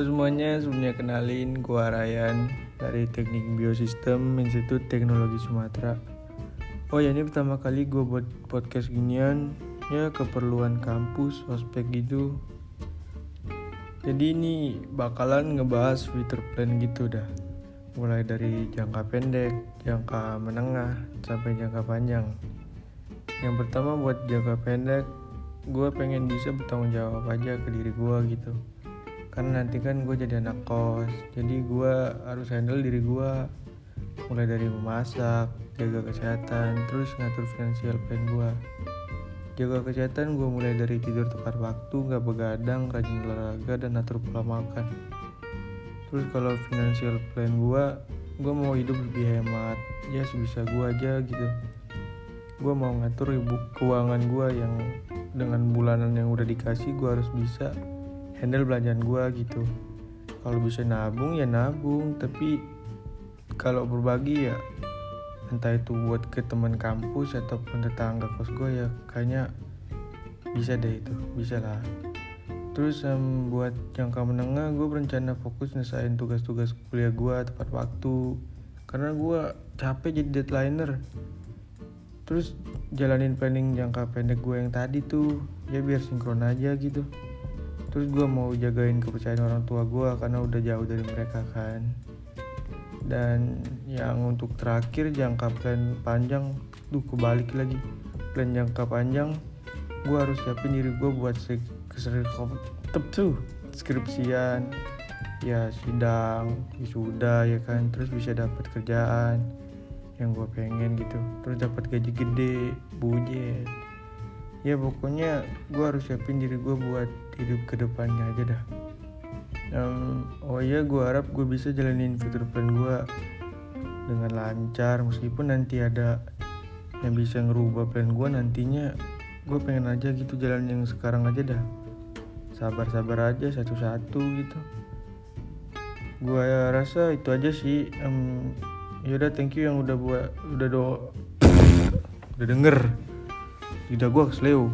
semuanya, sebelumnya kenalin gua Ryan dari Teknik Biosistem Institut Teknologi Sumatera. Oh ya ini pertama kali gue buat podcast ginian ya keperluan kampus, ospek gitu. Jadi ini bakalan ngebahas future plan gitu dah. Mulai dari jangka pendek, jangka menengah, sampai jangka panjang. Yang pertama buat jangka pendek, gue pengen bisa bertanggung jawab aja ke diri gue gitu karena nanti kan gue jadi anak kos. Jadi gue harus handle diri gue mulai dari memasak jaga kesehatan terus ngatur finansial plan gue jaga kesehatan gue mulai dari tidur tepat waktu nggak begadang rajin olahraga dan atur pola makan. Terus kalau finansial plan gue gue mau hidup lebih hemat. Ya sebisa gue aja gitu. Gue mau ngatur ibu keuangan gue yang dengan bulanan yang udah dikasih gue harus bisa handle belanjaan gue gitu. Kalau bisa nabung ya nabung. Tapi kalau berbagi ya entah itu buat ke teman kampus ataupun tetangga kos gue ya kayaknya bisa deh itu. Bisa lah. Terus um, buat jangka menengah gue berencana fokus nyesain tugas-tugas kuliah gue tepat waktu. Karena gue capek jadi deadlineer. Terus jalanin planning jangka pendek gue yang tadi tuh ya biar sinkron aja gitu terus gue mau jagain kepercayaan orang tua gue karena udah jauh dari mereka kan. Dan yang untuk terakhir jangka plan panjang duh kebalik lagi. Plan jangka panjang gue harus siapin diri gue buat tep tuh skripsian. Ya sidang wisuda ya kan. Terus bisa dapat kerjaan yang gue pengen gitu. Terus dapat gaji gede budget ya pokoknya gue harus siapin diri gue buat hidup ke depannya aja dah. Um, oh iya gue harap gue bisa jalanin fitur plan gue dengan lancar. Meskipun nanti ada yang bisa ngerubah plan gue nantinya gue pengen aja gitu jalan yang sekarang aja dah. Sabar-sabar aja satu-satu gitu. Gue rasa itu aja sih. Um, yaudah thank you yang udah buat udah do udah denger lidah gue kesleo